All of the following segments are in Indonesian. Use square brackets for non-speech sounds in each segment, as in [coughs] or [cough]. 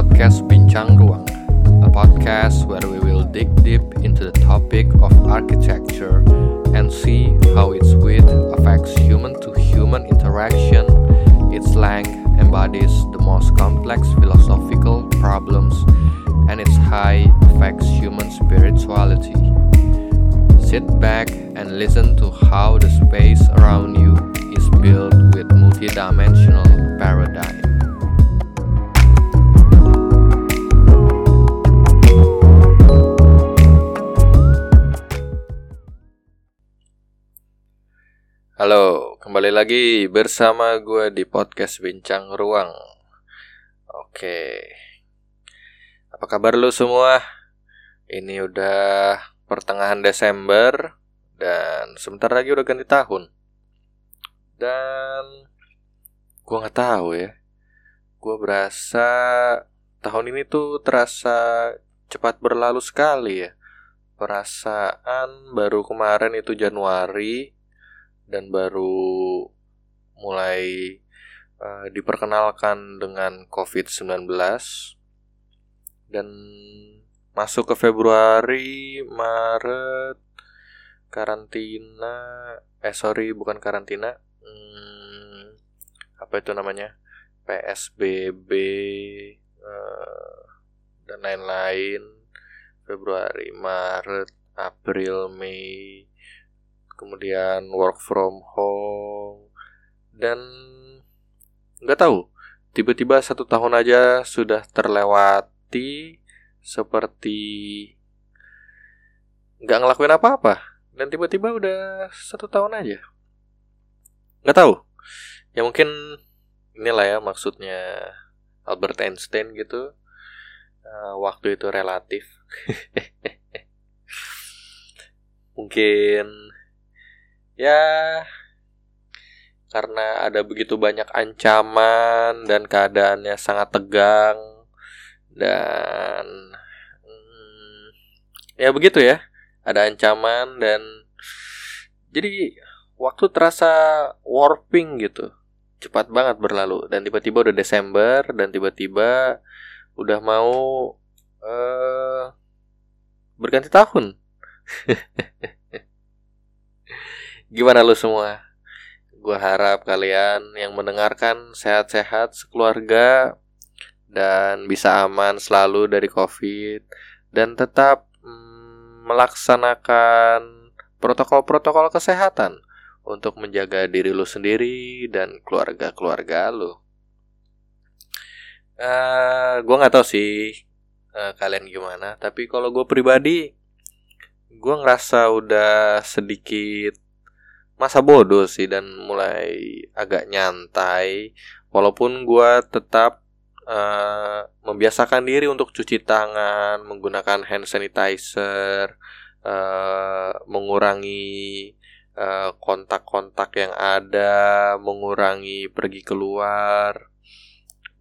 podcast Bincang Ruang, a podcast where we will dig deep into the topic of architecture and see how its width affects human to human interaction, its length embodies the most complex philosophical problems, and its height affects human spirituality. Sit back and listen to how the space around you is built with multidimensional paradigm. Halo, kembali lagi bersama gue di podcast Bincang Ruang. Oke, apa kabar lu semua? Ini udah pertengahan Desember dan sebentar lagi udah ganti tahun. Dan gue nggak tahu ya, gue berasa tahun ini tuh terasa cepat berlalu sekali ya. Perasaan baru kemarin itu Januari, dan baru mulai uh, diperkenalkan dengan COVID-19 dan masuk ke Februari, Maret, karantina, eh sorry bukan karantina, hmm, apa itu namanya? PSBB uh, eh, dan lain-lain, Februari, Maret, April, Mei, kemudian work from home dan nggak tahu. Tiba-tiba satu tahun aja sudah terlewati seperti nggak ngelakuin apa-apa dan tiba-tiba udah satu tahun aja. Nggak tahu. Ya mungkin inilah ya maksudnya Albert Einstein gitu uh, waktu itu relatif. [laughs] Mungkin ya karena ada begitu banyak ancaman dan keadaannya sangat tegang dan hmm, ya begitu ya ada ancaman dan jadi waktu terasa warping gitu cepat banget berlalu dan tiba-tiba udah Desember dan tiba-tiba udah mau uh, berganti tahun [laughs] Gimana lu semua? Gue harap kalian yang mendengarkan sehat-sehat sekeluarga dan bisa aman selalu dari COVID dan tetap mm, melaksanakan protokol-protokol kesehatan untuk menjaga diri lu sendiri dan keluarga-keluarga lu. Uh, eh, gue nggak tahu sih uh, kalian gimana, tapi kalau gue pribadi, gue ngerasa udah sedikit masa bodoh sih dan mulai agak nyantai. Walaupun gue tetap uh, membiasakan diri untuk cuci tangan menggunakan hand sanitizer uh, mengurangi kontak kontak-kontak yang ada mengurangi pergi keluar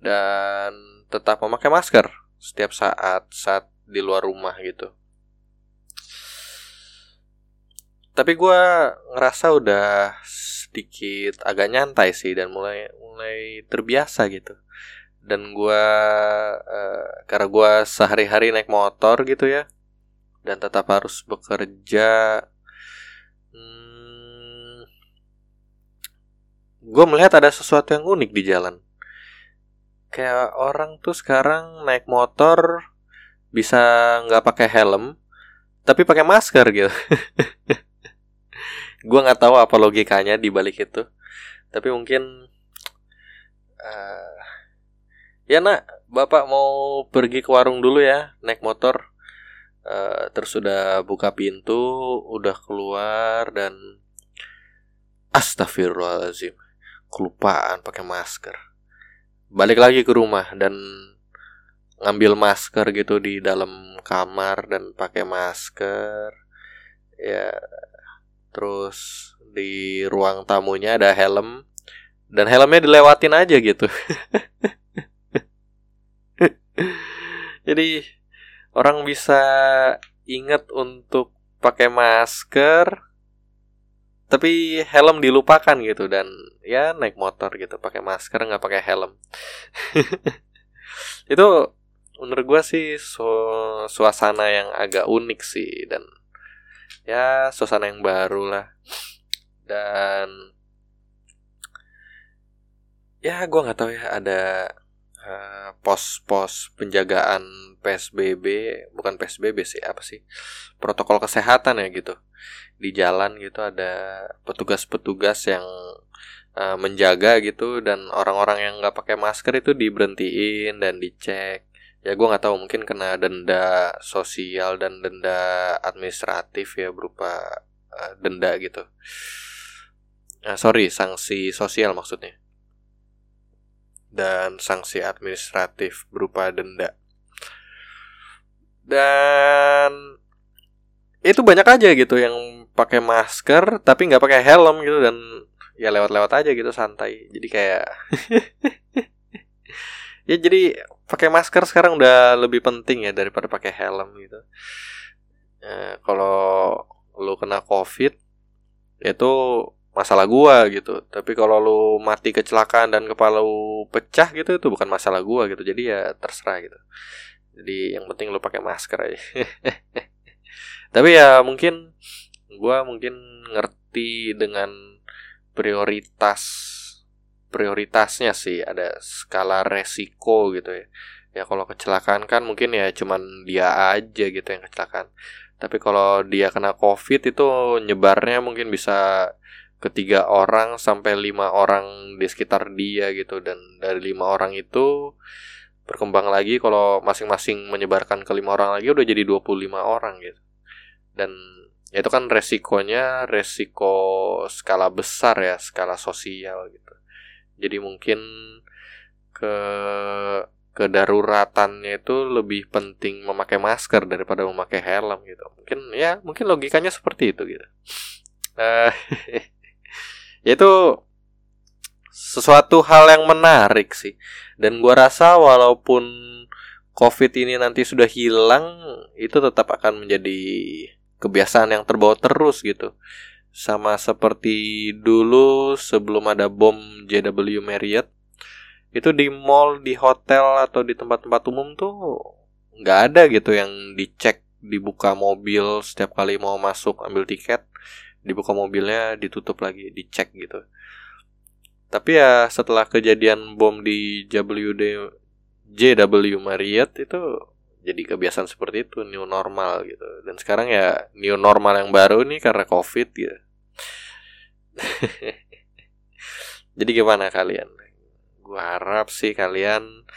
dan tetap memakai masker setiap saat saat di luar rumah gitu tapi gue ngerasa udah sedikit agak nyantai sih dan mulai mulai terbiasa gitu. Dan gue uh, karena gue sehari-hari naik motor gitu ya dan tetap harus bekerja hmm, gue melihat ada sesuatu yang unik di jalan. Kayak orang tuh sekarang naik motor bisa nggak pakai helm tapi pakai masker gitu [laughs] gue nggak tahu apa logikanya di balik itu. Tapi mungkin uh, ya nak bapak mau pergi ke warung dulu ya naik motor. Uh, terus sudah buka pintu udah keluar dan astagfirullahaladzim kelupaan pakai masker. Balik lagi ke rumah dan ngambil masker gitu di dalam kamar dan pakai masker. Ya terus di ruang tamunya ada helm dan helmnya dilewatin aja gitu. [laughs] Jadi orang bisa inget untuk pakai masker tapi helm dilupakan gitu dan ya naik motor gitu pakai masker nggak pakai helm. [laughs] Itu menurut gue sih su suasana yang agak unik sih dan ya suasana yang baru lah. Dan ya gue nggak tahu ya ada uh, pos-pos penjagaan PSBB bukan PSBB sih apa sih? Protokol kesehatan ya gitu. Di jalan gitu ada petugas-petugas yang uh, menjaga gitu dan orang-orang yang nggak pakai masker itu diberhentiin dan dicek ya gue nggak tahu mungkin kena denda sosial dan denda administratif ya berupa uh, denda gitu. Uh, sorry sanksi sosial maksudnya. Dan sanksi administratif berupa denda. Dan itu banyak aja gitu yang pakai masker tapi nggak pakai helm gitu dan ya lewat-lewat aja gitu santai. Jadi kayak [laughs] ya jadi pakai masker sekarang udah lebih penting ya daripada pakai helm gitu. Ya, kalau lu kena covid itu masalah gua gitu. Tapi kalau lu mati kecelakaan dan kepala lu pecah gitu itu bukan masalah gua gitu. Jadi ya terserah gitu. Jadi yang penting lu pakai masker aja. [laughs] Tapi ya mungkin gue mungkin ngerti dengan prioritas prioritasnya sih ada skala resiko gitu ya. Ya kalau kecelakaan kan mungkin ya cuman dia aja gitu yang kecelakaan. Tapi kalau dia kena covid itu nyebarnya mungkin bisa ketiga orang sampai lima orang di sekitar dia gitu. Dan dari lima orang itu berkembang lagi kalau masing-masing menyebarkan ke lima orang lagi udah jadi 25 orang gitu. Dan ya itu kan resikonya resiko skala besar ya skala sosial gitu jadi mungkin ke kedaruratannya itu lebih penting memakai masker daripada memakai helm gitu. Mungkin ya mungkin logikanya seperti itu gitu. Uh, [laughs] itu sesuatu hal yang menarik sih. Dan gua rasa walaupun covid ini nanti sudah hilang itu tetap akan menjadi kebiasaan yang terbawa terus gitu sama seperti dulu sebelum ada bom JW Marriott itu di mall di hotel atau di tempat-tempat umum tuh nggak ada gitu yang dicek dibuka mobil setiap kali mau masuk ambil tiket dibuka mobilnya ditutup lagi dicek gitu. Tapi ya setelah kejadian bom di JW Marriott itu jadi kebiasaan seperti itu new normal gitu. Dan sekarang ya new normal yang baru nih karena covid gitu. [laughs] Jadi gimana kalian? Gua harap sih kalian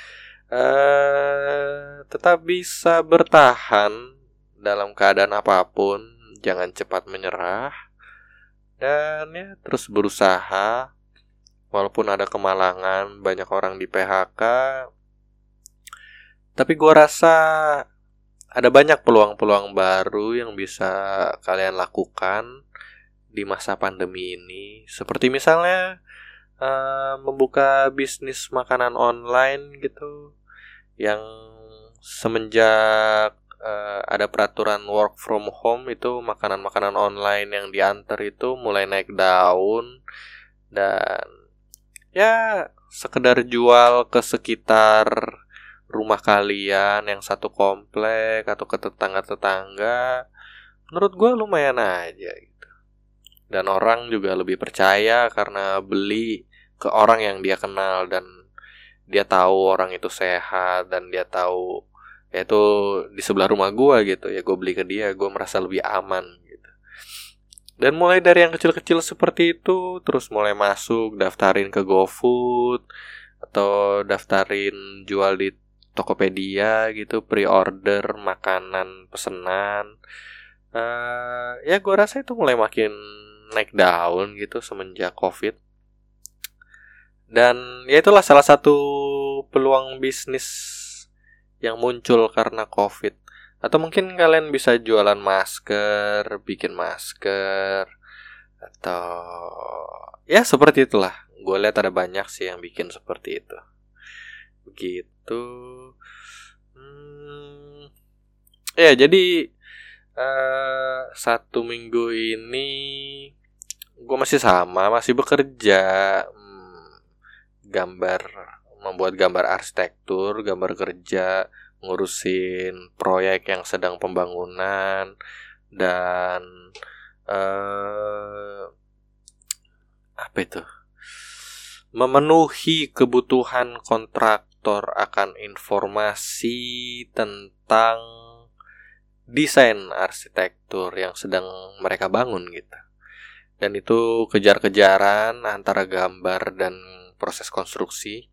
uh, tetap bisa bertahan dalam keadaan apa pun jangan cepat menyerah dan ya terus berusaha. Walaupun ada kemalangan banyak orang di PHK tapi gue rasa ada banyak peluang-peluang baru yang bisa kalian lakukan di masa pandemi ini. Seperti misalnya uh, membuka bisnis makanan online gitu, yang semenjak uh, ada peraturan work from home itu makanan-makanan online yang diantar itu mulai naik daun dan ya sekedar jual ke sekitar rumah kalian yang satu komplek atau ke tetangga-tetangga menurut gue lumayan aja gitu. Dan orang juga lebih percaya karena beli ke orang yang dia kenal dan dia tahu orang itu sehat dan dia tahu ya itu di sebelah rumah gue gitu. Ya gue beli ke dia gue merasa lebih aman gitu. Dan mulai dari yang kecil-kecil seperti itu terus mulai masuk daftarin ke GoFood atau daftarin jual di Tokopedia gitu pre-order makanan pesenan uh, ya gue rasa itu mulai makin naik daun gitu semenjak covid. Dan ya itulah salah satu peluang bisnis yang muncul karena covid. Atau mungkin kalian bisa jualan masker bikin masker atau ya seperti itulah. Gue lihat ada banyak sih yang bikin seperti itu. Begitu hmm, ya jadi uh, satu minggu ini gue masih sama masih bekerja. Hmm, gambar membuat gambar arsitektur gambar kerja ngurusin proyek yang sedang pembangunan dan uh, apa itu? Memenuhi kebutuhan kontraktor akan informasi tentang desain arsitektur yang sedang mereka bangun gitu. Dan itu kejar-kejaran antara gambar dan proses konstruksi.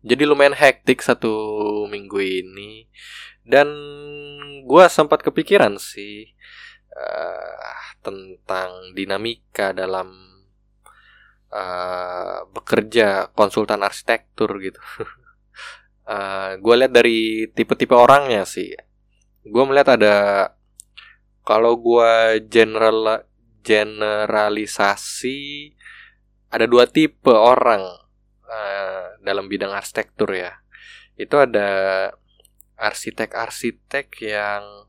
Jadi lumayan hektik satu minggu ini dan gue sempat kepikiran sih uh, tentang dinamika dalam uh, bekerja konsultan arsitektur gitu. uh, [laughs] eh, gue lihat dari tipe-tipe orangnya sih. Gue melihat ada kalau gue general generalisasi ada dua tipe orang uh, dalam bidang arsitektur ya. Itu ada arsitek-arsitek yang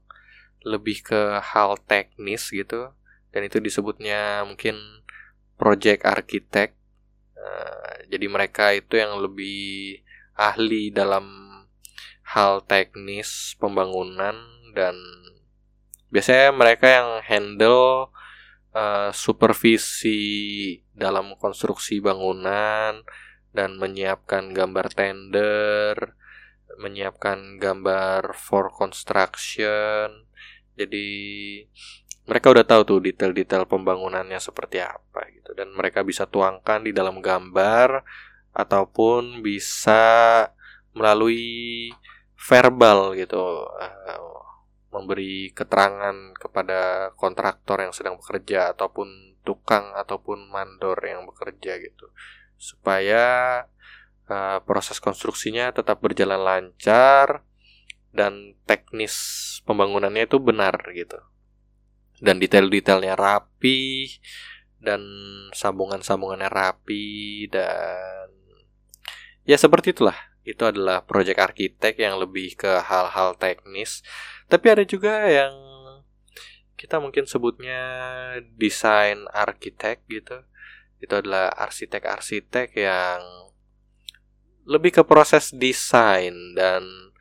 lebih ke hal teknis gitu dan itu disebutnya mungkin project architect uh, jadi mereka itu yang lebih ahli dalam hal teknis pembangunan dan biasanya mereka yang handle uh, supervisi dalam konstruksi bangunan dan menyiapkan gambar tender menyiapkan gambar for construction. Jadi mereka udah tahu tuh detail-detail pembangunannya seperti apa gitu. Dan mereka bisa tuangkan di dalam gambar ataupun bisa melalui verbal gitu uh, memberi keterangan kepada kontraktor yang sedang bekerja ataupun tukang ataupun mandor yang bekerja gitu. Supaya uh, proses konstruksinya tetap berjalan lancar dan teknis pembangunannya itu benar gitu dan detail-detailnya rapi dan sambungan-sambungannya rapi dan ya seperti itulah. Itu adalah proyek arsitek yang lebih ke hal-hal teknis. Tapi ada juga yang kita mungkin sebutnya desain arsitek gitu. Itu adalah arsitek-arsitek yang lebih ke proses desain dan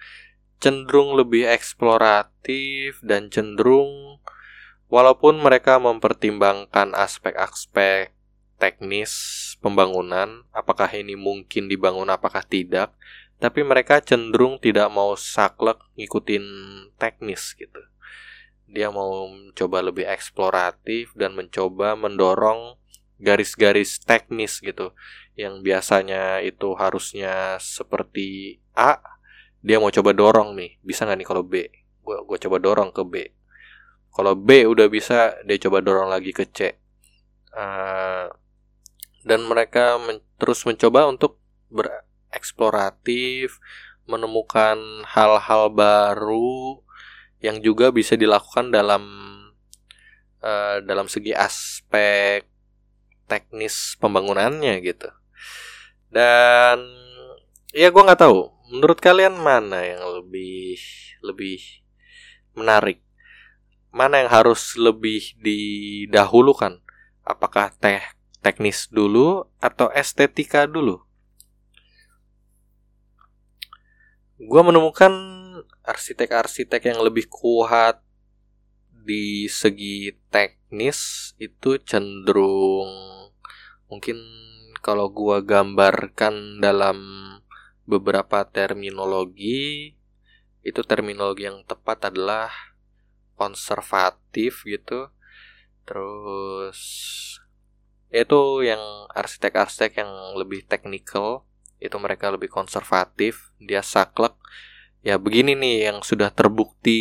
cenderung lebih eksploratif dan cenderung walaupun mereka mempertimbangkan aspek-aspek teknis pembangunan, apakah ini mungkin dibangun apakah tidak, tapi mereka cenderung tidak mau saklek ngikutin teknis gitu. Dia mau mencoba lebih eksploratif dan mencoba mendorong garis-garis teknis gitu. Yang biasanya itu harusnya seperti A dia mau coba dorong nih. Bisa nggak nih kalau B? Gue gue coba dorong ke B kalau B udah bisa dia coba dorong lagi ke C. Uh, dan mereka men terus mencoba untuk bereksploratif menemukan hal-hal baru yang juga bisa dilakukan dalam uh, dalam segi aspek teknis pembangunannya gitu. Dan ya gue nggak tahu. Menurut kalian mana yang lebih lebih menarik mana yang harus lebih didahulukan? Apakah teh teknis dulu atau estetika dulu? Gue menemukan arsitek-arsitek yang lebih kuat di segi teknis itu cenderung mungkin kalau gua gambarkan dalam beberapa terminologi itu terminologi yang tepat adalah konservatif gitu terus itu yang arsitek-arsitek yang lebih teknikal itu mereka lebih konservatif dia saklek ya begini nih yang sudah terbukti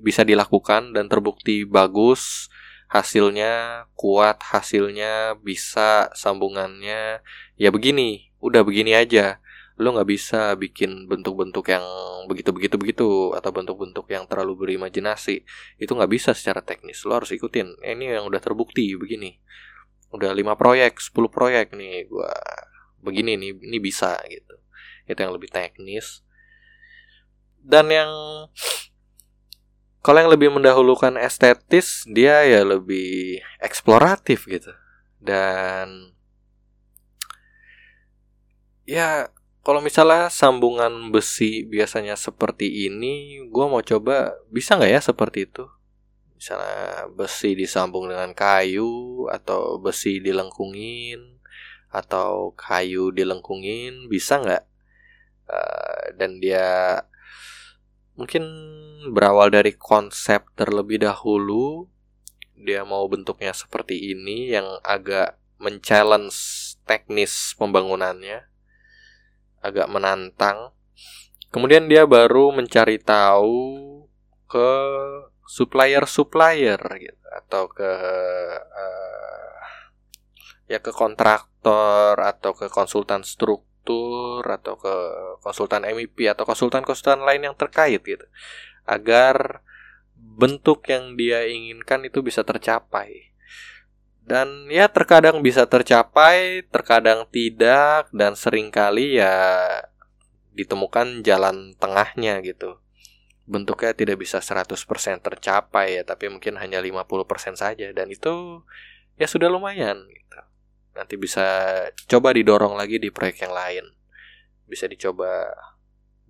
bisa dilakukan dan terbukti bagus hasilnya kuat, hasilnya bisa, sambungannya ya begini, udah begini aja. Lo nggak bisa bikin bentuk-bentuk yang begitu-begitu begitu atau bentuk-bentuk yang terlalu berimajinasi. Itu nggak bisa secara teknis. Lo harus ikutin. Eh, ini yang udah terbukti begini. Udah 5 proyek, 10 proyek nih gua begini nih, ini bisa gitu. Itu yang lebih teknis. Dan yang [sniffs] kalau yang lebih mendahulukan estetis, dia ya lebih eksploratif gitu. Dan ya kalau misalnya sambungan besi biasanya seperti ini, gue mau coba bisa nggak ya seperti itu? Misalnya besi disambung dengan kayu atau besi dilengkungin atau kayu dilengkungin bisa nggak? Uh, dan dia mungkin berawal dari konsep terlebih dahulu dia mau bentuknya seperti ini yang agak men-challenge teknis pembangunannya agak menantang. Kemudian dia baru mencari tahu ke supplier-supplier gitu atau ke uh, ya ke kontraktor atau ke konsultan struktur atau ke konsultan MEP atau konsultan-konsultan lain yang terkait gitu agar bentuk yang dia inginkan itu bisa tercapai dan ya terkadang bisa tercapai, terkadang tidak dan sering kali ya ditemukan jalan tengahnya gitu. Bentuknya tidak bisa 100% tercapai ya, tapi mungkin hanya 50% saja dan itu ya sudah lumayan gitu. Nanti bisa coba didorong lagi di proyek yang lain. Bisa dicoba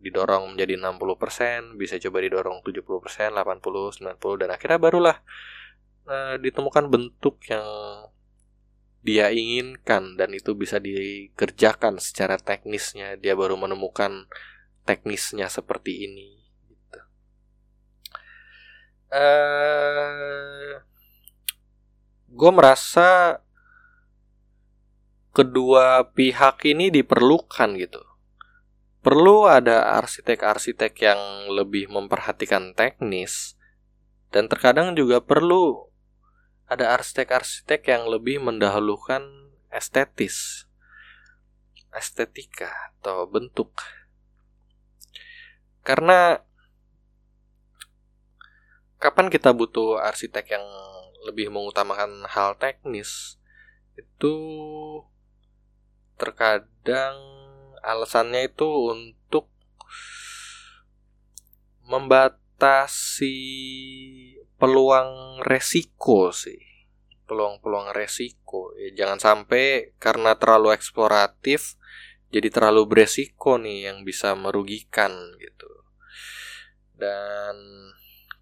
didorong menjadi 60%, bisa coba didorong 70%, 80, 90 dan akhirnya barulah uh, ditemukan bentuk yang dia inginkan dan itu bisa dikerjakan secara teknisnya dia baru menemukan teknisnya seperti ini gitu. uh, gue merasa kedua pihak ini diperlukan gitu perlu ada arsitek-arsitek yang lebih memperhatikan teknis dan terkadang juga perlu ada arsitek-arsitek yang lebih mendahulukan estetis, estetika atau bentuk. Karena kapan kita butuh arsitek yang lebih mengutamakan hal teknis itu terkadang alasannya itu untuk membatasi peluang resiko sih. Peluang-peluang resiko. Ya jangan sampai karena terlalu eksploratif jadi terlalu beresiko nih yang bisa merugikan gitu. Dan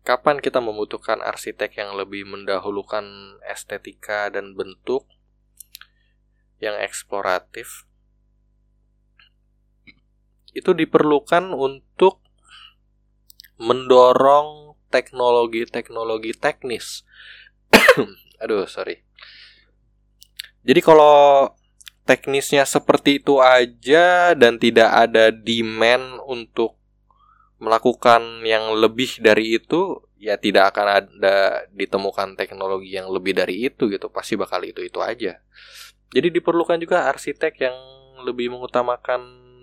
kapan kita membutuhkan arsitek yang lebih mendahulukan estetika dan bentuk yang eksploratif? Itu diperlukan untuk mendorong teknologi-teknologi teknis. [coughs] Aduh, sorry. Jadi kalau teknisnya seperti itu aja dan tidak ada demand untuk melakukan yang lebih dari itu, ya tidak akan ada ditemukan teknologi yang lebih dari itu gitu. Pasti bakal itu-itu aja. Jadi diperlukan juga arsitek yang lebih mengutamakan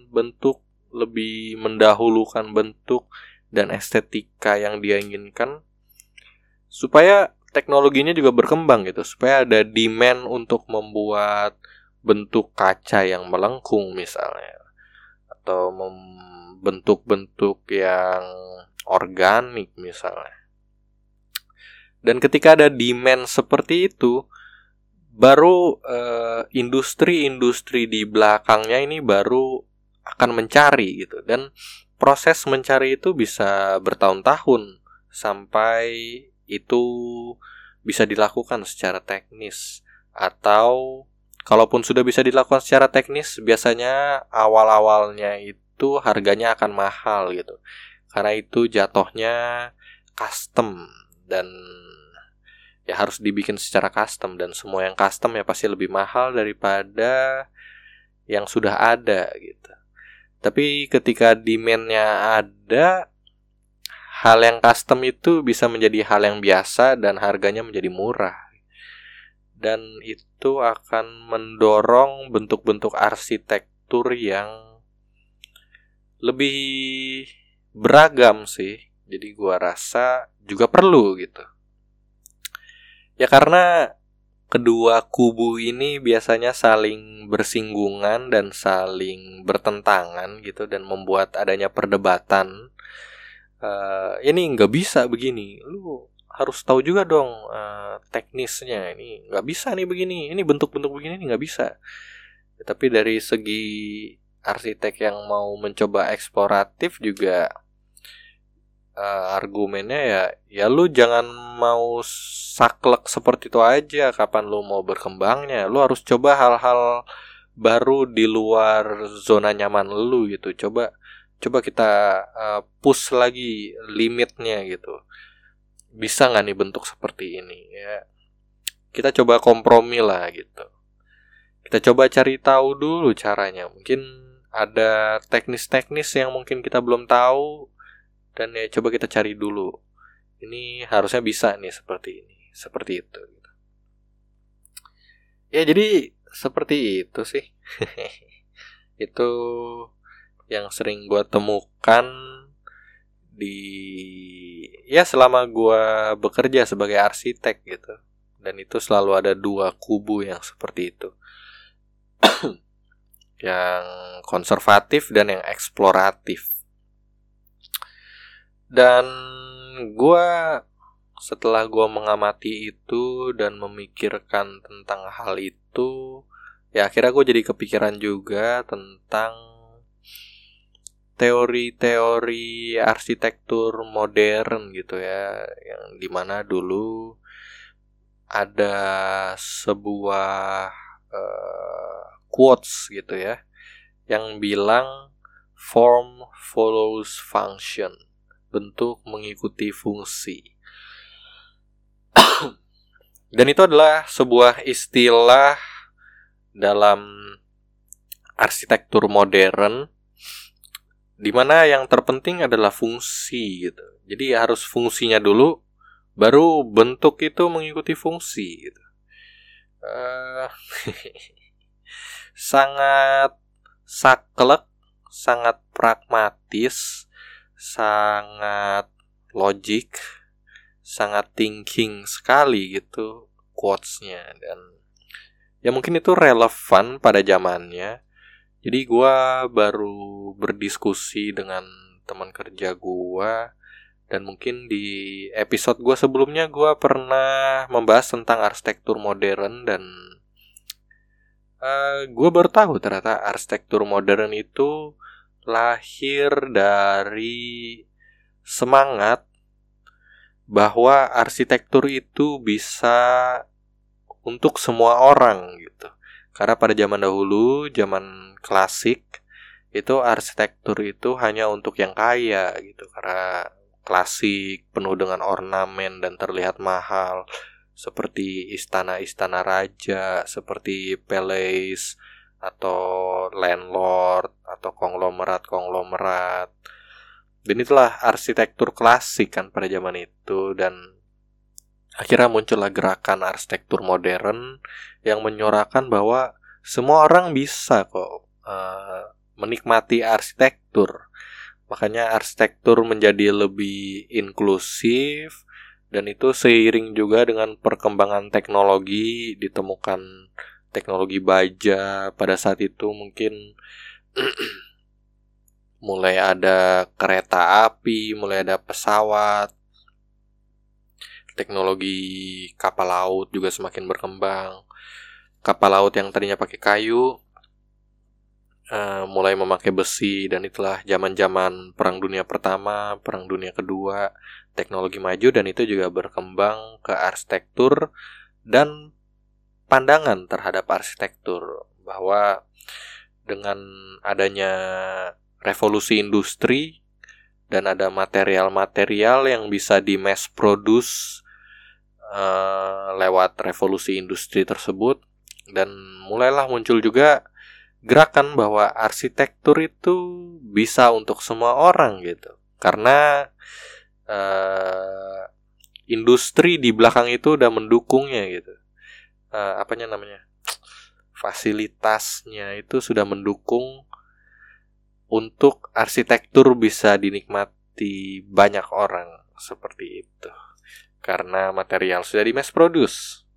bentuk, lebih mendahulukan bentuk dan estetika yang dia inginkan supaya teknologinya juga berkembang gitu supaya ada demand untuk membuat bentuk kaca yang melengkung misalnya atau membentuk-bentuk yang organik misalnya. Dan ketika ada demand seperti itu baru eh, industri-industri uh, di belakangnya ini baru akan mencari gitu dan proses mencari itu bisa bertahun-tahun sampai itu bisa dilakukan secara teknis. Atau kalaupun sudah bisa dilakukan secara teknis biasanya awal-awalnya itu harganya akan mahal gitu. Karena itu jatuhnya custom dan ya harus dibikin secara custom dan semua yang custom ya pasti lebih mahal daripada yang sudah ada gitu tapi ketika demandnya ada, hal yang custom itu bisa menjadi hal yang biasa dan harganya menjadi murah. Dan itu akan mendorong bentuk-bentuk arsitektur yang lebih beragam sih. Jadi gua rasa juga perlu gitu. Ya karena kedua kubu ini biasanya saling bersinggungan dan saling bertentangan gitu dan membuat adanya perdebatan. Uh, ini nggak bisa begini. Lu harus tahu juga dong uh, teknisnya. Ini nggak bisa nih begini. Ini bentuk-bentuk begini nggak bisa. Tapi dari segi arsitek yang mau mencoba eksploratif juga uh, argumennya ya ya lu jangan mau saklek seperti itu aja kapan lu mau berkembangnya. Lu harus coba hal-hal baru di luar zona nyaman lu gitu. Coba coba kita uh, push lagi limitnya gitu. Bisa nggak nih bentuk seperti ini? Ya kita coba kompromi lah gitu. Kita coba cari tahu dulu caranya. Mungkin ada teknis-teknis yang mungkin kita belum tahu dan ya coba kita cari dulu ini harusnya bisa nih seperti ini seperti itu gitu. ya jadi seperti itu sih [laughs] itu yang sering gue temukan di ya selama gue bekerja sebagai arsitek gitu dan itu selalu ada dua kubu yang seperti itu [clears throat] yang konservatif dan yang eksploratif. Dan gue setelah gue mengamati itu dan memikirkan tentang hal itu, ya akhirnya gue jadi kepikiran juga tentang teori-teori arsitektur modern gitu ya, yang di mana dulu ada sebuah uh, quotes gitu ya yang bilang form follows function bentuk mengikuti fungsi [coughs] dan itu adalah sebuah istilah dalam arsitektur modern di mana yang terpenting adalah fungsi gitu. Jadi harus fungsinya dulu baru bentuk itu mengikuti fungsi gitu. Uh, [laughs] sangat saklek, sangat pragmatis, sangat logik, sangat thinking sekali gitu quotesnya dan ya mungkin itu relevan pada zamannya. Jadi gue baru berdiskusi dengan teman kerja gue dan mungkin di episode gue sebelumnya gue pernah membahas tentang arsitektur modern dan uh, eh, gue baru tahu ternyata arsitektur modern itu lahir dari semangat bahwa arsitektur itu bisa untuk semua orang gitu. Karena pada zaman dahulu, zaman klasik, itu arsitektur itu hanya untuk yang kaya gitu. Karena klasik, penuh dengan ornamen dan terlihat mahal seperti istana-istana raja, seperti palace atau landlord atau konglomerat-konglomerat. Dan itulah arsitektur klasik kan pada zaman itu dan akhirnya muncullah gerakan arsitektur modern yang menyorakan bahwa semua orang bisa kok uh, menikmati arsitektur. Makanya arsitektur menjadi lebih inklusif, dan itu seiring juga dengan perkembangan teknologi ditemukan teknologi baja pada saat itu mungkin [clears throat] mulai ada kereta api, mulai ada pesawat, teknologi kapal laut juga semakin berkembang. Kapal laut yang tadinya pakai kayu uh, mulai memakai besi dan itulah zaman-zaman Perang Dunia Pertama, Perang Dunia Kedua, teknologi maju dan itu juga berkembang ke arsitektur dan pandangan terhadap arsitektur bahwa dengan adanya revolusi industri dan ada material-material yang bisa di mass produce uh, lewat revolusi industri tersebut dan mulailah muncul juga gerakan bahwa arsitektur itu bisa untuk semua orang gitu. Karena uh, industri di belakang itu udah mendukungnya gitu uh, apanya namanya? Fasilitasnya itu sudah mendukung untuk arsitektur bisa dinikmati banyak orang seperti itu. Karena material sudah di mass produce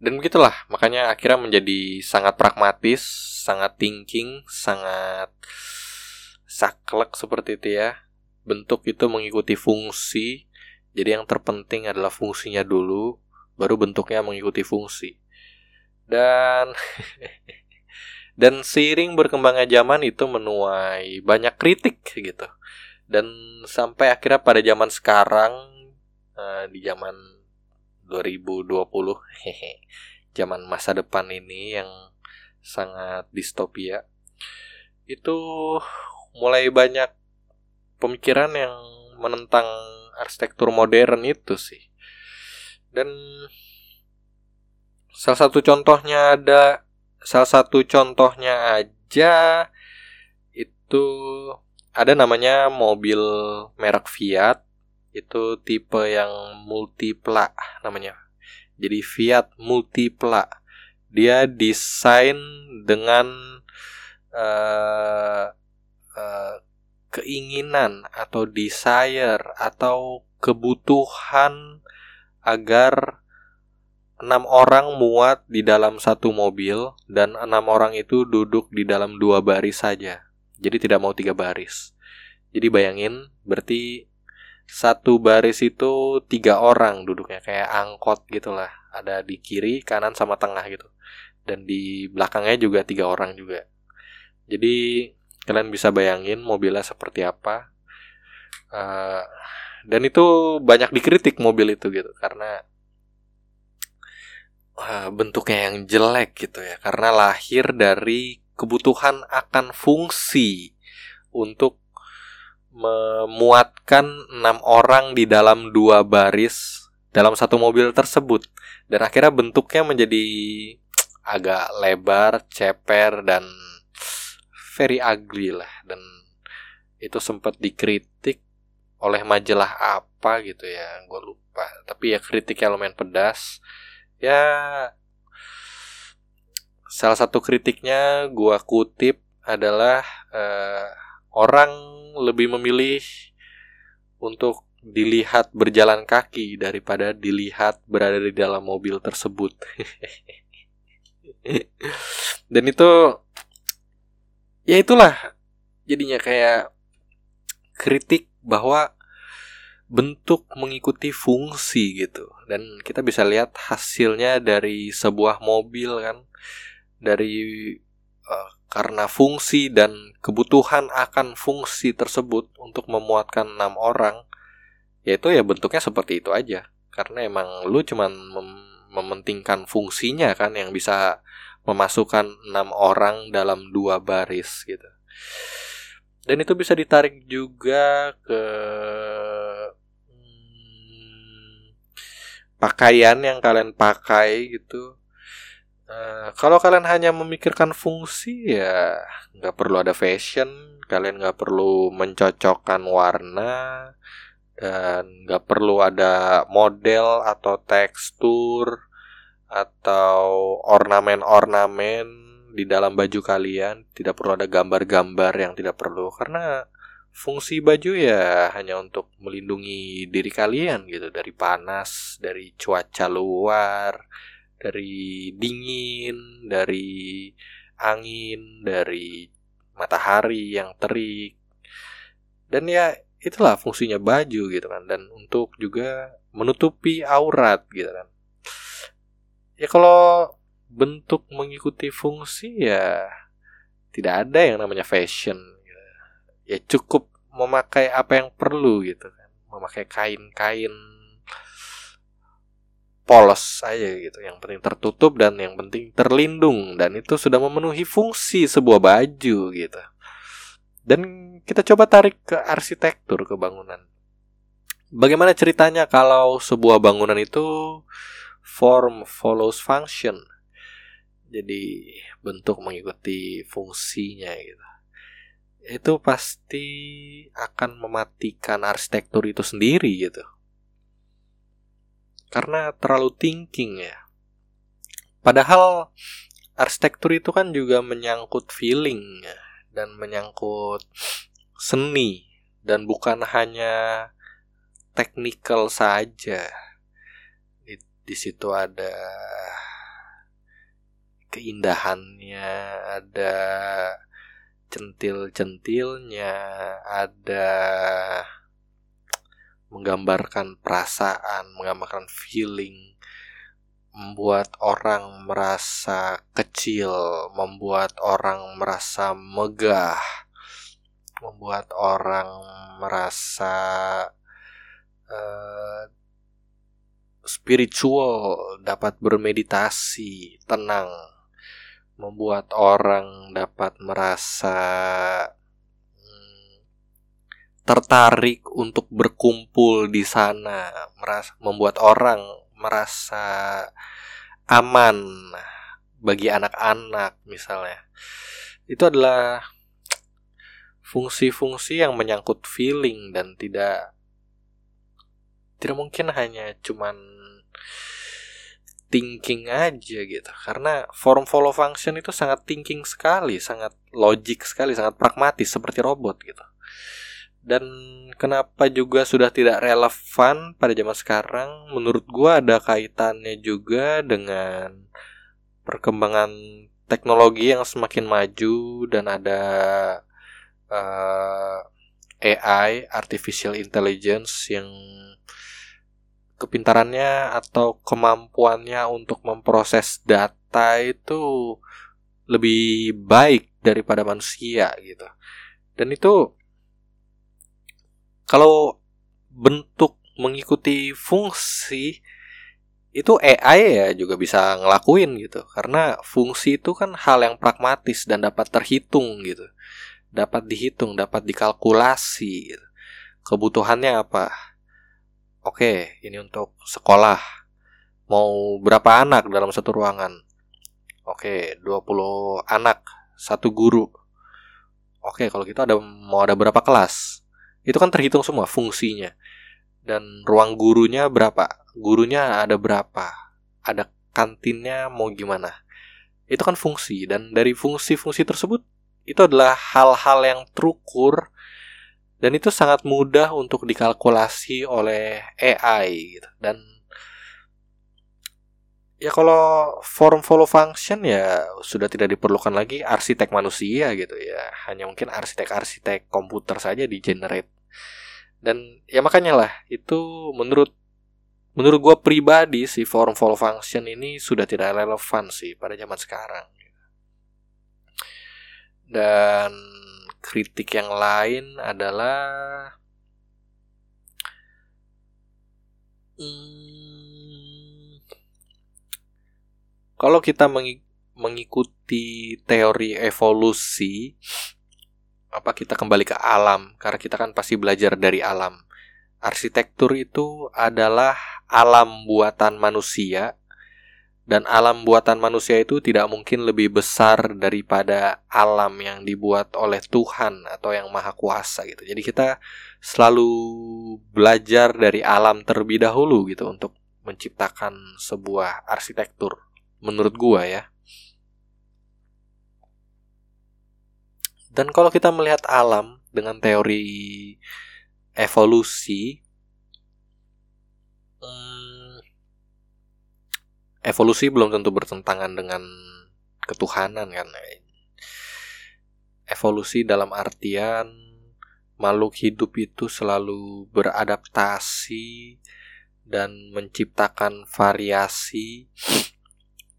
dan begitulah makanya akhirnya menjadi sangat pragmatis sangat thinking sangat saklek seperti itu ya. Bentuk itu mengikuti fungsi. Jadi yang terpenting adalah fungsinya dulu baru bentuknya mengikuti fungsi dan [laughs] Dan seiring berkembangnya zaman itu menuai banyak kritik gitu. Dan sampai akhirnya pada zaman sekarang uh, di zaman 2020 hehe [laughs] zaman masa depan ini yang sangat distopia itu mulai banyak pemikiran yang menentang arsitektur modern itu sih dan salah satu contohnya ada salah satu contohnya aja itu ada namanya mobil merek Fiat itu tipe yang multipla namanya jadi Fiat Multipla. Dia desain dengan uh, uh, keinginan atau desire atau kebutuhan agar enam orang muat di dalam satu mobil dan enam orang itu duduk di dalam dua baris saja. Jadi tidak mau tiga baris. Jadi bayangin, berarti satu baris itu tiga orang duduknya kayak angkot gitulah ada di kiri kanan sama tengah gitu dan di belakangnya juga tiga orang juga jadi kalian bisa bayangin mobilnya seperti apa uh, dan itu banyak dikritik mobil itu gitu karena uh, bentuknya yang jelek gitu ya. Karena lahir dari kebutuhan akan fungsi untuk memuatkan enam orang di dalam dua baris dalam satu mobil tersebut. Dan akhirnya bentuknya menjadi agak lebar, ceper dan very ugly lah. Dan itu sempat dikritik oleh majalah apa gitu ya gue lupa tapi ya kritik elemen pedas ya salah satu kritiknya gue kutip adalah uh, orang lebih memilih untuk dilihat berjalan kaki daripada dilihat berada di dalam mobil tersebut. [laughs] Dan itu ya itulah jadinya kayak kritik bahwa bentuk mengikuti fungsi gitu. Dan kita bisa lihat hasilnya dari sebuah mobil kan. Dari uh, karena fungsi dan kebutuhan akan fungsi tersebut untuk memuatkan enam orang yaitu ya bentuknya seperti itu aja. Karena emang lu cuman mem mementingkan fungsinya kan yang bisa memasukkan enam orang dalam dua baris gitu dan itu bisa ditarik juga ke hmm, pakaian yang kalian pakai gitu. Uh, kalau kalian hanya memikirkan fungsi ya nggak perlu ada fashion, kalian nggak perlu mencocokkan warna dan nggak perlu ada model atau tekstur atau ornamen-ornamen di dalam baju kalian. Tidak perlu ada gambar-gambar yang tidak perlu karena fungsi baju ya hanya untuk melindungi diri kalian gitu dari panas, dari cuaca luar dari dingin, dari angin, dari matahari yang terik. Dan ya itulah fungsinya baju gitu kan dan untuk juga menutupi aurat gitu kan. Ya kalau bentuk mengikuti fungsi ya tidak ada yang namanya fashion. Gitu. Ya cukup memakai apa yang perlu gitu kan. Memakai kain-kain polos aja gitu yang penting tertutup dan yang penting terlindung dan itu sudah memenuhi fungsi sebuah baju gitu dan kita coba tarik ke arsitektur ke bangunan bagaimana ceritanya kalau sebuah bangunan itu form follows function jadi bentuk mengikuti fungsinya gitu itu pasti akan mematikan arsitektur itu sendiri gitu karena terlalu thinking ya. Padahal arsitektur itu kan juga menyangkut feeling ya, dan menyangkut seni dan bukan hanya technical saja. Di, di situ ada keindahannya, ada centil-centilnya, ada menggambarkan perasaan, menggambarkan feeling. membuat orang merasa kecil, membuat orang merasa megah, membuat orang merasa uh, spiritual, dapat bermeditasi, tenang, membuat orang dapat merasa hmm, tertarik untuk berkumpul di sana, merasa membuat orang merasa aman bagi anak-anak misalnya. Itu adalah fungsi-fungsi yang menyangkut feeling dan tidak tidak mungkin hanya cuman thinking aja gitu. Karena form follow function itu sangat thinking sekali sangat logik sekali sangat pragmatis seperti robot gitu. Dan kenapa juga sudah tidak relevan pada zaman sekarang? Menurut gua ada kaitannya juga dengan perkembangan teknologi yang semakin maju dan ada uh, eh, AI artificial intelligence yang kepintarannya atau kemampuannya untuk memproses data itu lebih baik daripada manusia gitu. Dan itu kalau bentuk mengikuti fungsi itu AI ya juga bisa ngelakuin gitu. Karena fungsi itu kan hal yang pragmatis dan dapat terhitung gitu. Dapat dihitung dapat dikalkulasi gitu. kebutuhannya apa oke ini untuk sekolah. Mau berapa anak dalam satu ruangan? Oke 20 anak satu guru. Oke kalau gitu ada mau ada berapa kelas? Itu kan terhitung semua fungsinya. Dan ruang gurunya berapa? Gurunya ada berapa? Ada kantinnya mau gimana? Itu kan fungsi. Dan dari fungsi-fungsi tersebut itu adalah hal-hal yang terukur dan itu sangat mudah untuk dikalkulasi oleh AI gitu. dan ya kalau form follow function ya sudah tidak diperlukan lagi arsitek manusia gitu ya. Hanya mungkin arsitek-arsitek komputer saja di generate dan ya makanya lah itu menurut menurut gue pribadi si form follow function ini sudah tidak relevan sih pada zaman sekarang. Dan kritik yang lain adalah hmm, kalau kita mengikuti teori evolusi apa kita kembali ke alam? Karena kita kan pasti belajar dari alam. Arsitektur itu adalah alam buatan manusia dan alam buatan manusia itu tidak mungkin lebih besar daripada alam yang dibuat oleh Tuhan atau yang maha kuasa gitu. Jadi kita selalu belajar dari alam terlebih dahulu gitu untuk menciptakan sebuah arsitektur menurut gua ya. Dan kalau kita melihat alam dengan teori evolusi evolusi belum tentu bertentangan dengan ketuhanan kan evolusi dalam artian makhluk hidup itu selalu beradaptasi dan menciptakan variasi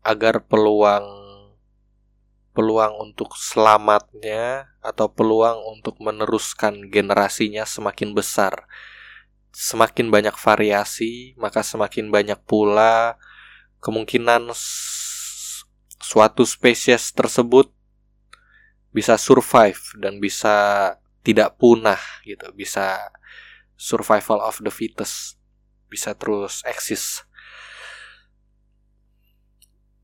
agar peluang peluang untuk selamatnya atau peluang untuk meneruskan generasinya semakin besar. Semakin banyak variasi, maka semakin banyak pula kemungkinan suatu spesies tersebut bisa survive dan bisa tidak punah gitu, bisa survival of the fittest, bisa terus eksis.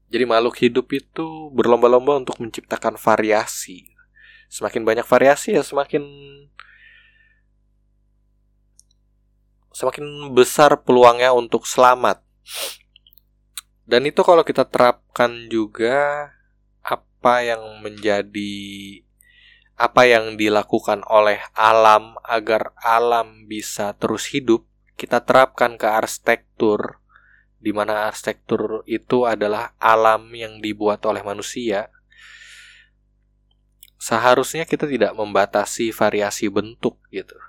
Jadi makhluk hidup itu berlomba-lomba untuk menciptakan variasi. Semakin banyak variasi ya semakin semakin besar peluangnya untuk selamat. Dan itu kalau kita terapkan juga apa yang menjadi apa yang dilakukan oleh alam agar alam bisa terus hidup, kita terapkan ke arsitektur di mana arsitektur itu adalah alam yang dibuat oleh manusia. Seharusnya kita tidak membatasi variasi bentuk gitu.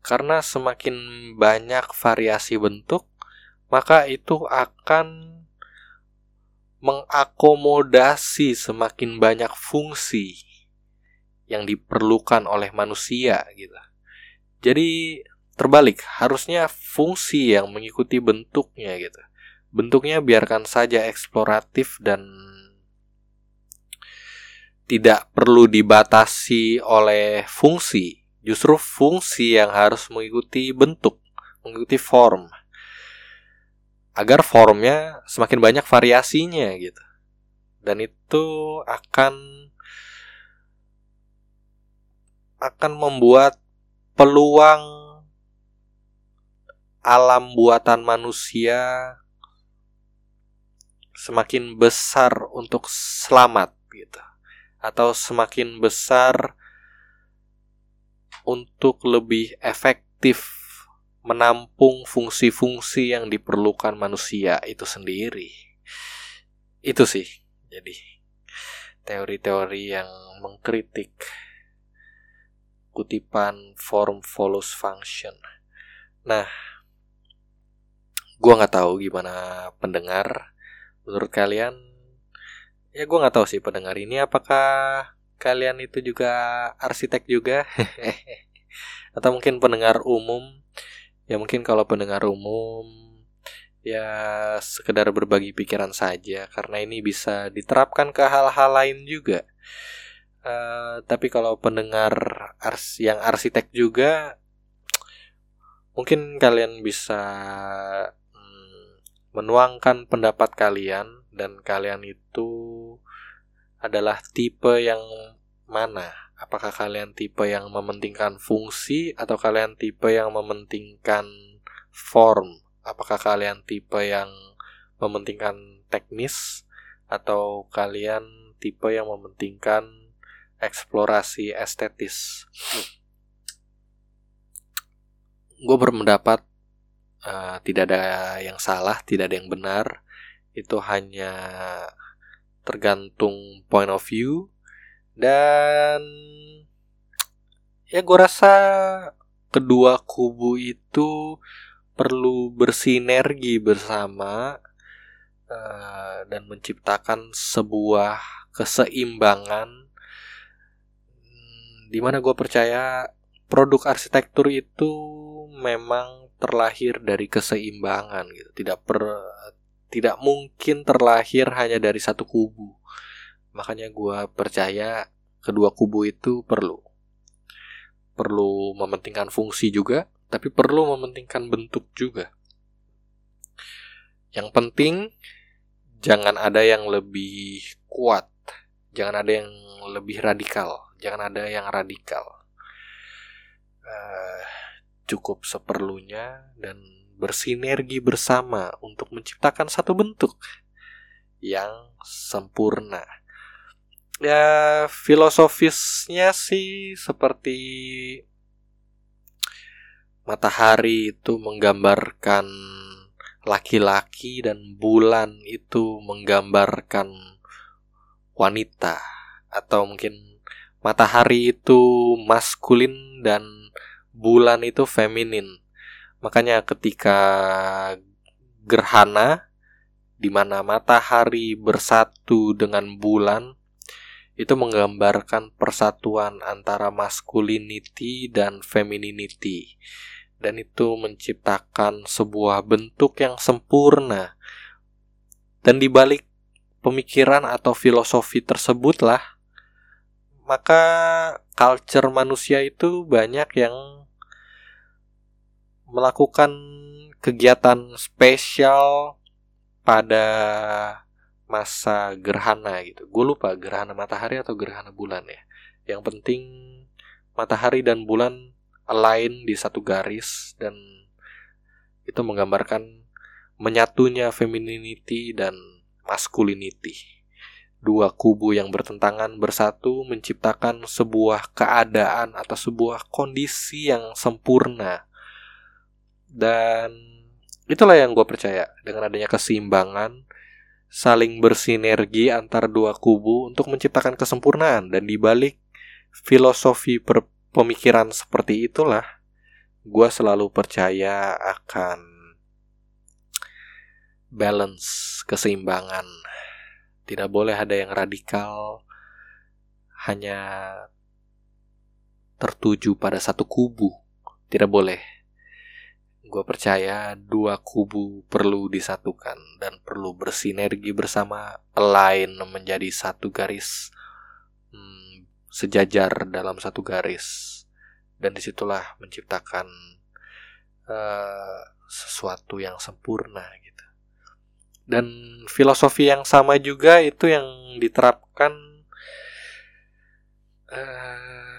Karena semakin banyak variasi bentuk, maka itu akan mengakomodasi semakin banyak fungsi yang diperlukan oleh manusia gitu. Jadi terbalik, harusnya fungsi yang mengikuti bentuknya gitu. Bentuknya biarkan saja eksploratif dan tidak perlu dibatasi oleh fungsi. Justru fungsi yang harus mengikuti bentuk, mengikuti form agar formnya semakin banyak variasinya gitu. Dan itu akan akan membuat peluang alam buatan manusia semakin besar untuk selamat gitu. Atau semakin besar untuk lebih efektif menampung fungsi-fungsi yang diperlukan manusia itu sendiri. Itu sih. Jadi teori-teori yang mengkritik kutipan form follows function. Nah, gua nggak tahu gimana pendengar. Menurut kalian, ya gua nggak tahu sih pendengar ini apakah kalian itu juga arsitek juga, [laughs] atau mungkin pendengar umum ya mungkin kalau pendengar umum ya sekedar berbagi pikiran saja karena ini bisa diterapkan ke hal-hal lain juga. Uh, tapi kalau pendengar ars yang arsitek juga mungkin kalian bisa hmm, menuangkan pendapat kalian dan kalian itu adalah tipe yang mana apakah kalian tipe yang mementingkan fungsi atau kalian tipe yang mementingkan form? Apakah kalian tipe yang mementingkan teknis atau kalian tipe yang mementingkan eksplorasi estetis? Gue berpendapat uh, tidak ada yang salah tidak ada yang benar. Itu hanya tergantung point of view dan ya gue rasa kedua kubu itu perlu bersinergi bersama uh, dan menciptakan sebuah keseimbangan. Hmm, di mana gue percaya produk arsitektur itu memang terlahir dari keseimbangan gitu. Tidak per tidak mungkin terlahir hanya dari satu kubu Makanya gue percaya kedua kubu itu perlu. Perlu mementingkan fungsi juga, tapi perlu mementingkan bentuk juga. Yang penting, jangan ada yang lebih kuat. Jangan ada yang lebih radikal. Jangan ada yang radikal. Uh, cukup seperlunya dan bersinergi bersama untuk menciptakan satu bentuk yang sempurna ya filosofisnya sih seperti matahari itu menggambarkan laki-laki dan bulan itu menggambarkan wanita atau mungkin matahari itu maskulin dan bulan itu feminin. Makanya ketika gerhana di mana matahari bersatu dengan bulan itu menggambarkan persatuan antara masculinity dan femininity. Dan itu menciptakan sebuah bentuk yang sempurna. Dan dibalik pemikiran atau filosofi tersebutlah maka culture manusia itu banyak yang melakukan kegiatan spesial pada masa gerhana gitu. Gue lupa gerhana matahari atau gerhana bulan ya. Yang penting matahari dan bulan align di satu garis dan itu menggambarkan menyatunya femininity dan masculinity. Dua kubu yang bertentangan bersatu menciptakan sebuah keadaan atau sebuah kondisi yang sempurna. Dan itulah yang gue percaya dengan adanya keseimbangan saling bersinergi antar dua kubu untuk menciptakan kesempurnaan dan dibalik filosofi pemikiran seperti itulah gue selalu percaya akan balance keseimbangan Tidak boleh ada yang radikal hanya tertuju pada satu kubu. Tidak boleh. Gue percaya dua kubu perlu disatukan dan perlu bersinergi bersama, lain menjadi satu garis hmm, sejajar dalam satu garis. Dan di situlah menciptakan uh, sesuatu yang sempurna gitu. Dan filosofi yang sama juga itu yang diterapkan uh,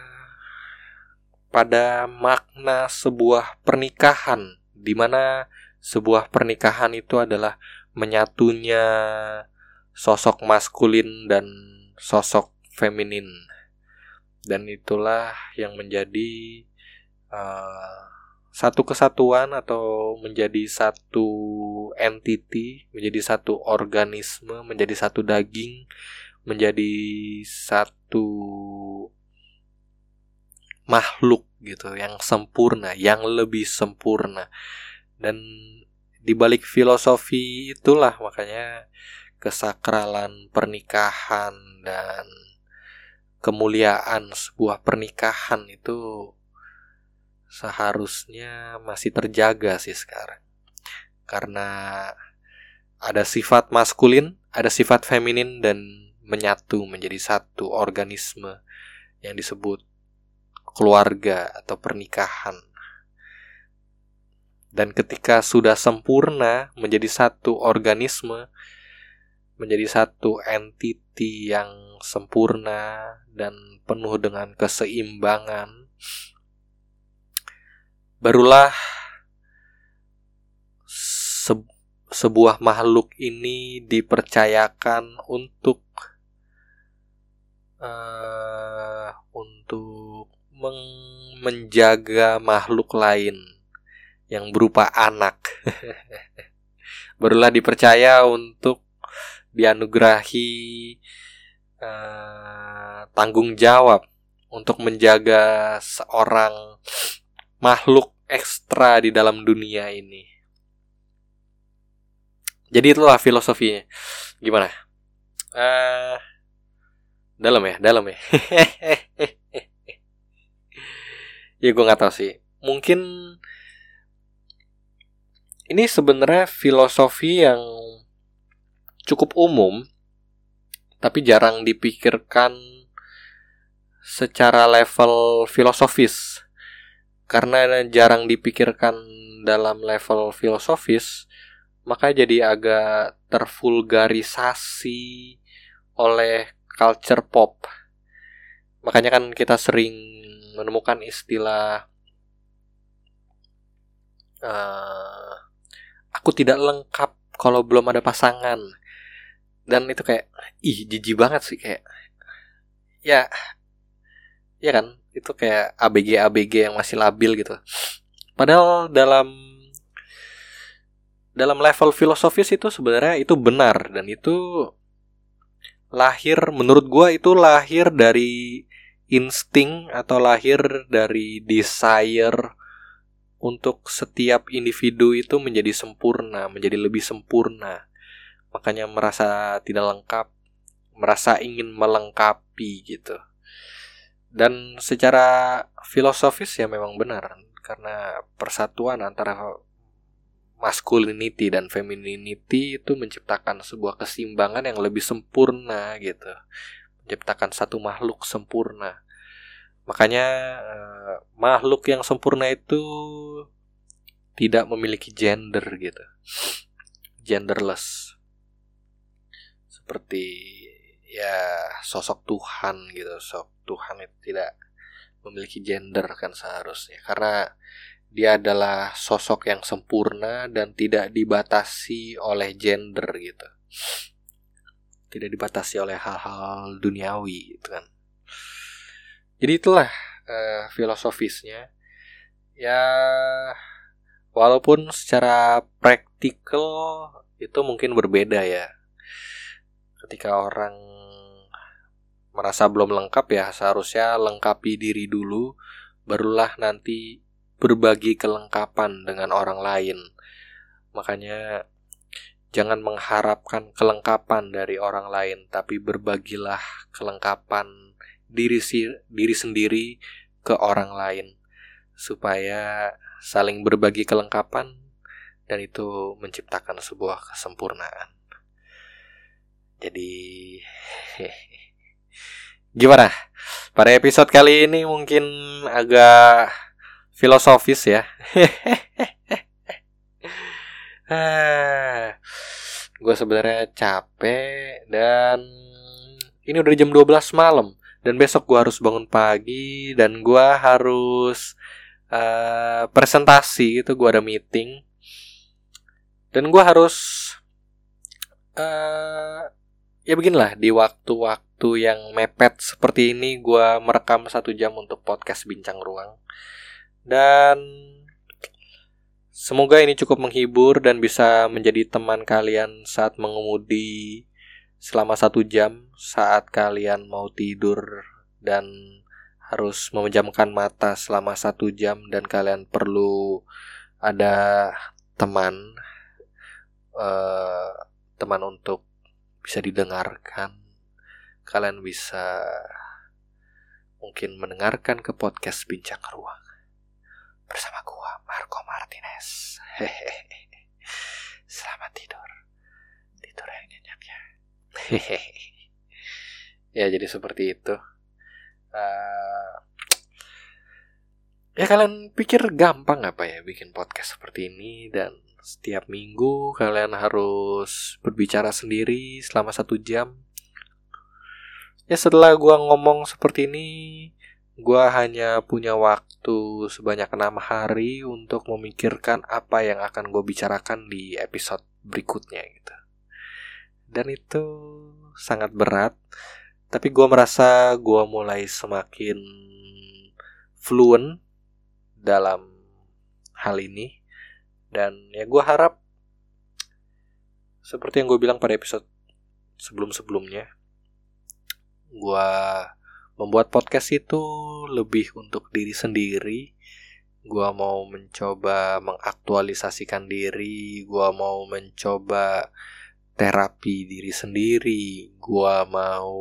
pada makna sebuah pernikahan di mana sebuah pernikahan itu adalah menyatunya sosok maskulin dan sosok feminin. Dan itulah yang menjadi uh, satu kesatuan atau menjadi satu entity, menjadi satu organisme, menjadi satu daging, menjadi satu makhluk gitu yang sempurna, yang lebih sempurna. Dan di balik filosofi itulah makanya kesakralan pernikahan dan kemuliaan sebuah pernikahan itu seharusnya masih terjaga sih sekarang. Karena ada sifat maskulin, ada sifat feminin dan menyatu menjadi satu organisme yang disebut keluarga atau pernikahan. Dan ketika sudah sempurna menjadi satu organisme, menjadi satu entiti yang sempurna dan penuh dengan keseimbangan, barulah se sebuah makhluk ini dipercayakan untuk uh, untuk menjaga makhluk lain yang berupa anak. [laughs] barulah dipercaya untuk dianugerahi uh, tanggung jawab untuk menjaga seorang makhluk ekstra di dalam dunia ini. Jadi itulah filosofinya. Gimana? Uh, dalam ya, dalam ya. [laughs] ya gue nggak tahu sih. Mungkin ini sebenarnya filosofi yang cukup umum, tapi jarang dipikirkan secara level filosofis karena jarang dipikirkan dalam level filosofis, maka jadi agak tervulgarisasi oleh culture pop. Makanya kan kita sering menemukan istilah uh, aku tidak lengkap kalau belum ada pasangan. Dan itu kayak ih jijik banget sih kayak ya ya kan? Itu kayak ABG ABG yang masih labil gitu. Padahal dalam dalam level filosofis itu sebenarnya itu benar. Dan itu lahir menurut gua itu lahir dari insting atau lahir dari desire untuk setiap individu itu menjadi sempurna, menjadi lebih sempurna. Makanya merasa tidak lengkap, merasa ingin melengkapi gitu dan secara filosofis ya memang benar karena persatuan antara masculinity dan femininity itu menciptakan sebuah keseimbangan yang lebih sempurna gitu menciptakan satu makhluk sempurna. Makanya eh, makhluk yang sempurna itu tidak memiliki gender gitu. Genderless. Seperti ya sosok Tuhan gitu. Sosok Tuhan itu tidak memiliki gender kan seharusnya. Karena dia adalah sosok yang sempurna dan tidak dibatasi oleh gender gitu tidak dibatasi oleh hal-hal duniawi gitu kan. Jadi itulah uh, filosofisnya. Ya walaupun secara praktikal itu mungkin berbeda ya. Ketika orang merasa belum lengkap ya seharusnya lengkapi diri dulu barulah nanti berbagi kelengkapan dengan orang lain. Makanya Jangan mengharapkan kelengkapan dari orang lain, tapi berbagilah kelengkapan diri si diri sendiri ke orang lain supaya saling berbagi kelengkapan dan itu menciptakan sebuah kesempurnaan. Jadi [laughs] gimana? Pada episode kali ini mungkin agak filosofis ya. [laughs] gue sebenarnya capek dan ini udah jam 12 malam dan besok gue harus bangun pagi dan gue harus uh, presentasi itu gue ada meeting. Dan gue harus uh, ya beginilah di waktu-waktu yang mepet seperti ini gue merekam satu jam untuk podcast bincang ruang. Dan Semoga ini cukup menghibur dan bisa menjadi teman kalian saat mengemudi selama satu jam saat kalian mau tidur dan harus memejamkan mata selama satu jam dan kalian perlu ada teman uh, teman untuk bisa didengarkan. Kalian bisa mungkin mendengarkan ke podcast bincang ruang bersama gua Marco Martinez. Hehehe. Selamat tidur. Tidur yang nyenyak ya. Hehehe. ya jadi seperti itu. Uh, ya kalian pikir gampang apa ya bikin podcast seperti ini dan setiap minggu kalian harus berbicara sendiri selama satu jam. Ya setelah gua ngomong seperti ini, Gua hanya punya waktu sebanyak enam hari untuk memikirkan apa yang akan gue bicarakan di episode berikutnya gitu. Dan itu sangat berat, tapi gue merasa gue mulai semakin fluent dalam hal ini. Dan ya gue harap seperti yang gue bilang pada episode sebelum-sebelumnya, gue membuat podcast itu lebih untuk diri sendiri. Gua mau mencoba mengaktualisasikan diri, gua mau mencoba terapi diri sendiri, gua mau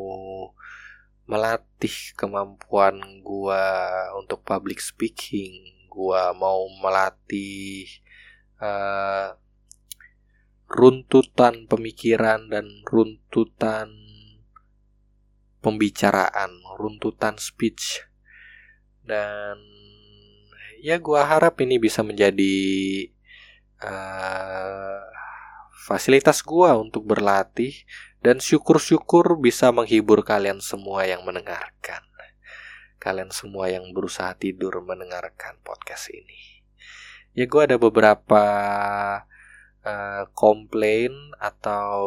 melatih kemampuan gua untuk public speaking, gua mau melatih uh, runtutan pemikiran dan runtutan pembicaraan, runtutan speech. Dan ya gue harap ini bisa menjadi uh, fasilitas gue untuk berlatih dan syukur-syukur bisa menghibur kalian semua yang mendengarkan. Kalian semua yang berusaha tidur mendengarkan podcast ini. Ya gue ada beberapa uh, komplain atau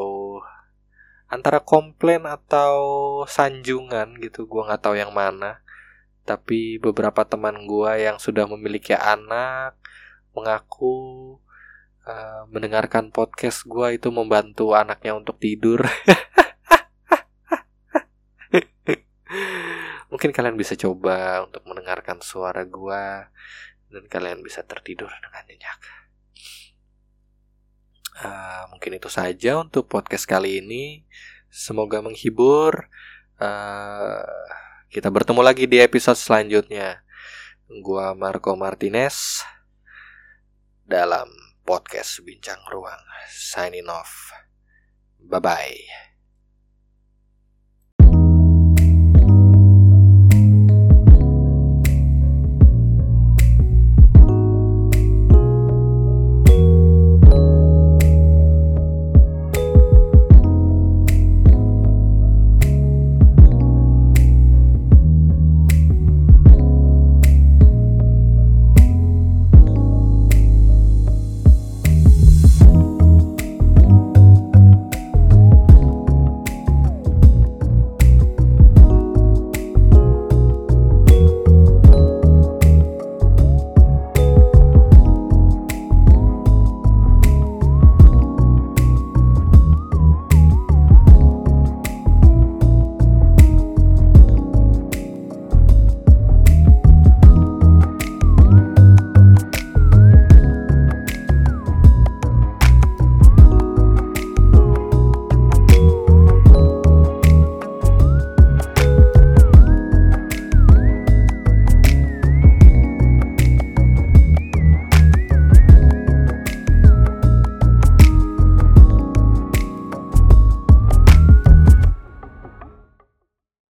antara komplain atau sanjungan gitu gue nggak tahu yang mana. Tapi beberapa teman gue yang sudah memiliki anak mengaku uh, mendengarkan podcast gue itu membantu anaknya untuk tidur. [laughs] Mungkin kalian bisa coba untuk mendengarkan suara gue dan kalian bisa tertidur dengan nyenyak Uh, mungkin itu saja untuk podcast kali ini. Semoga menghibur. Uh, kita bertemu lagi di episode selanjutnya. Gua Marco Martinez dalam podcast Bincang Ruang. Signing off. Bye bye.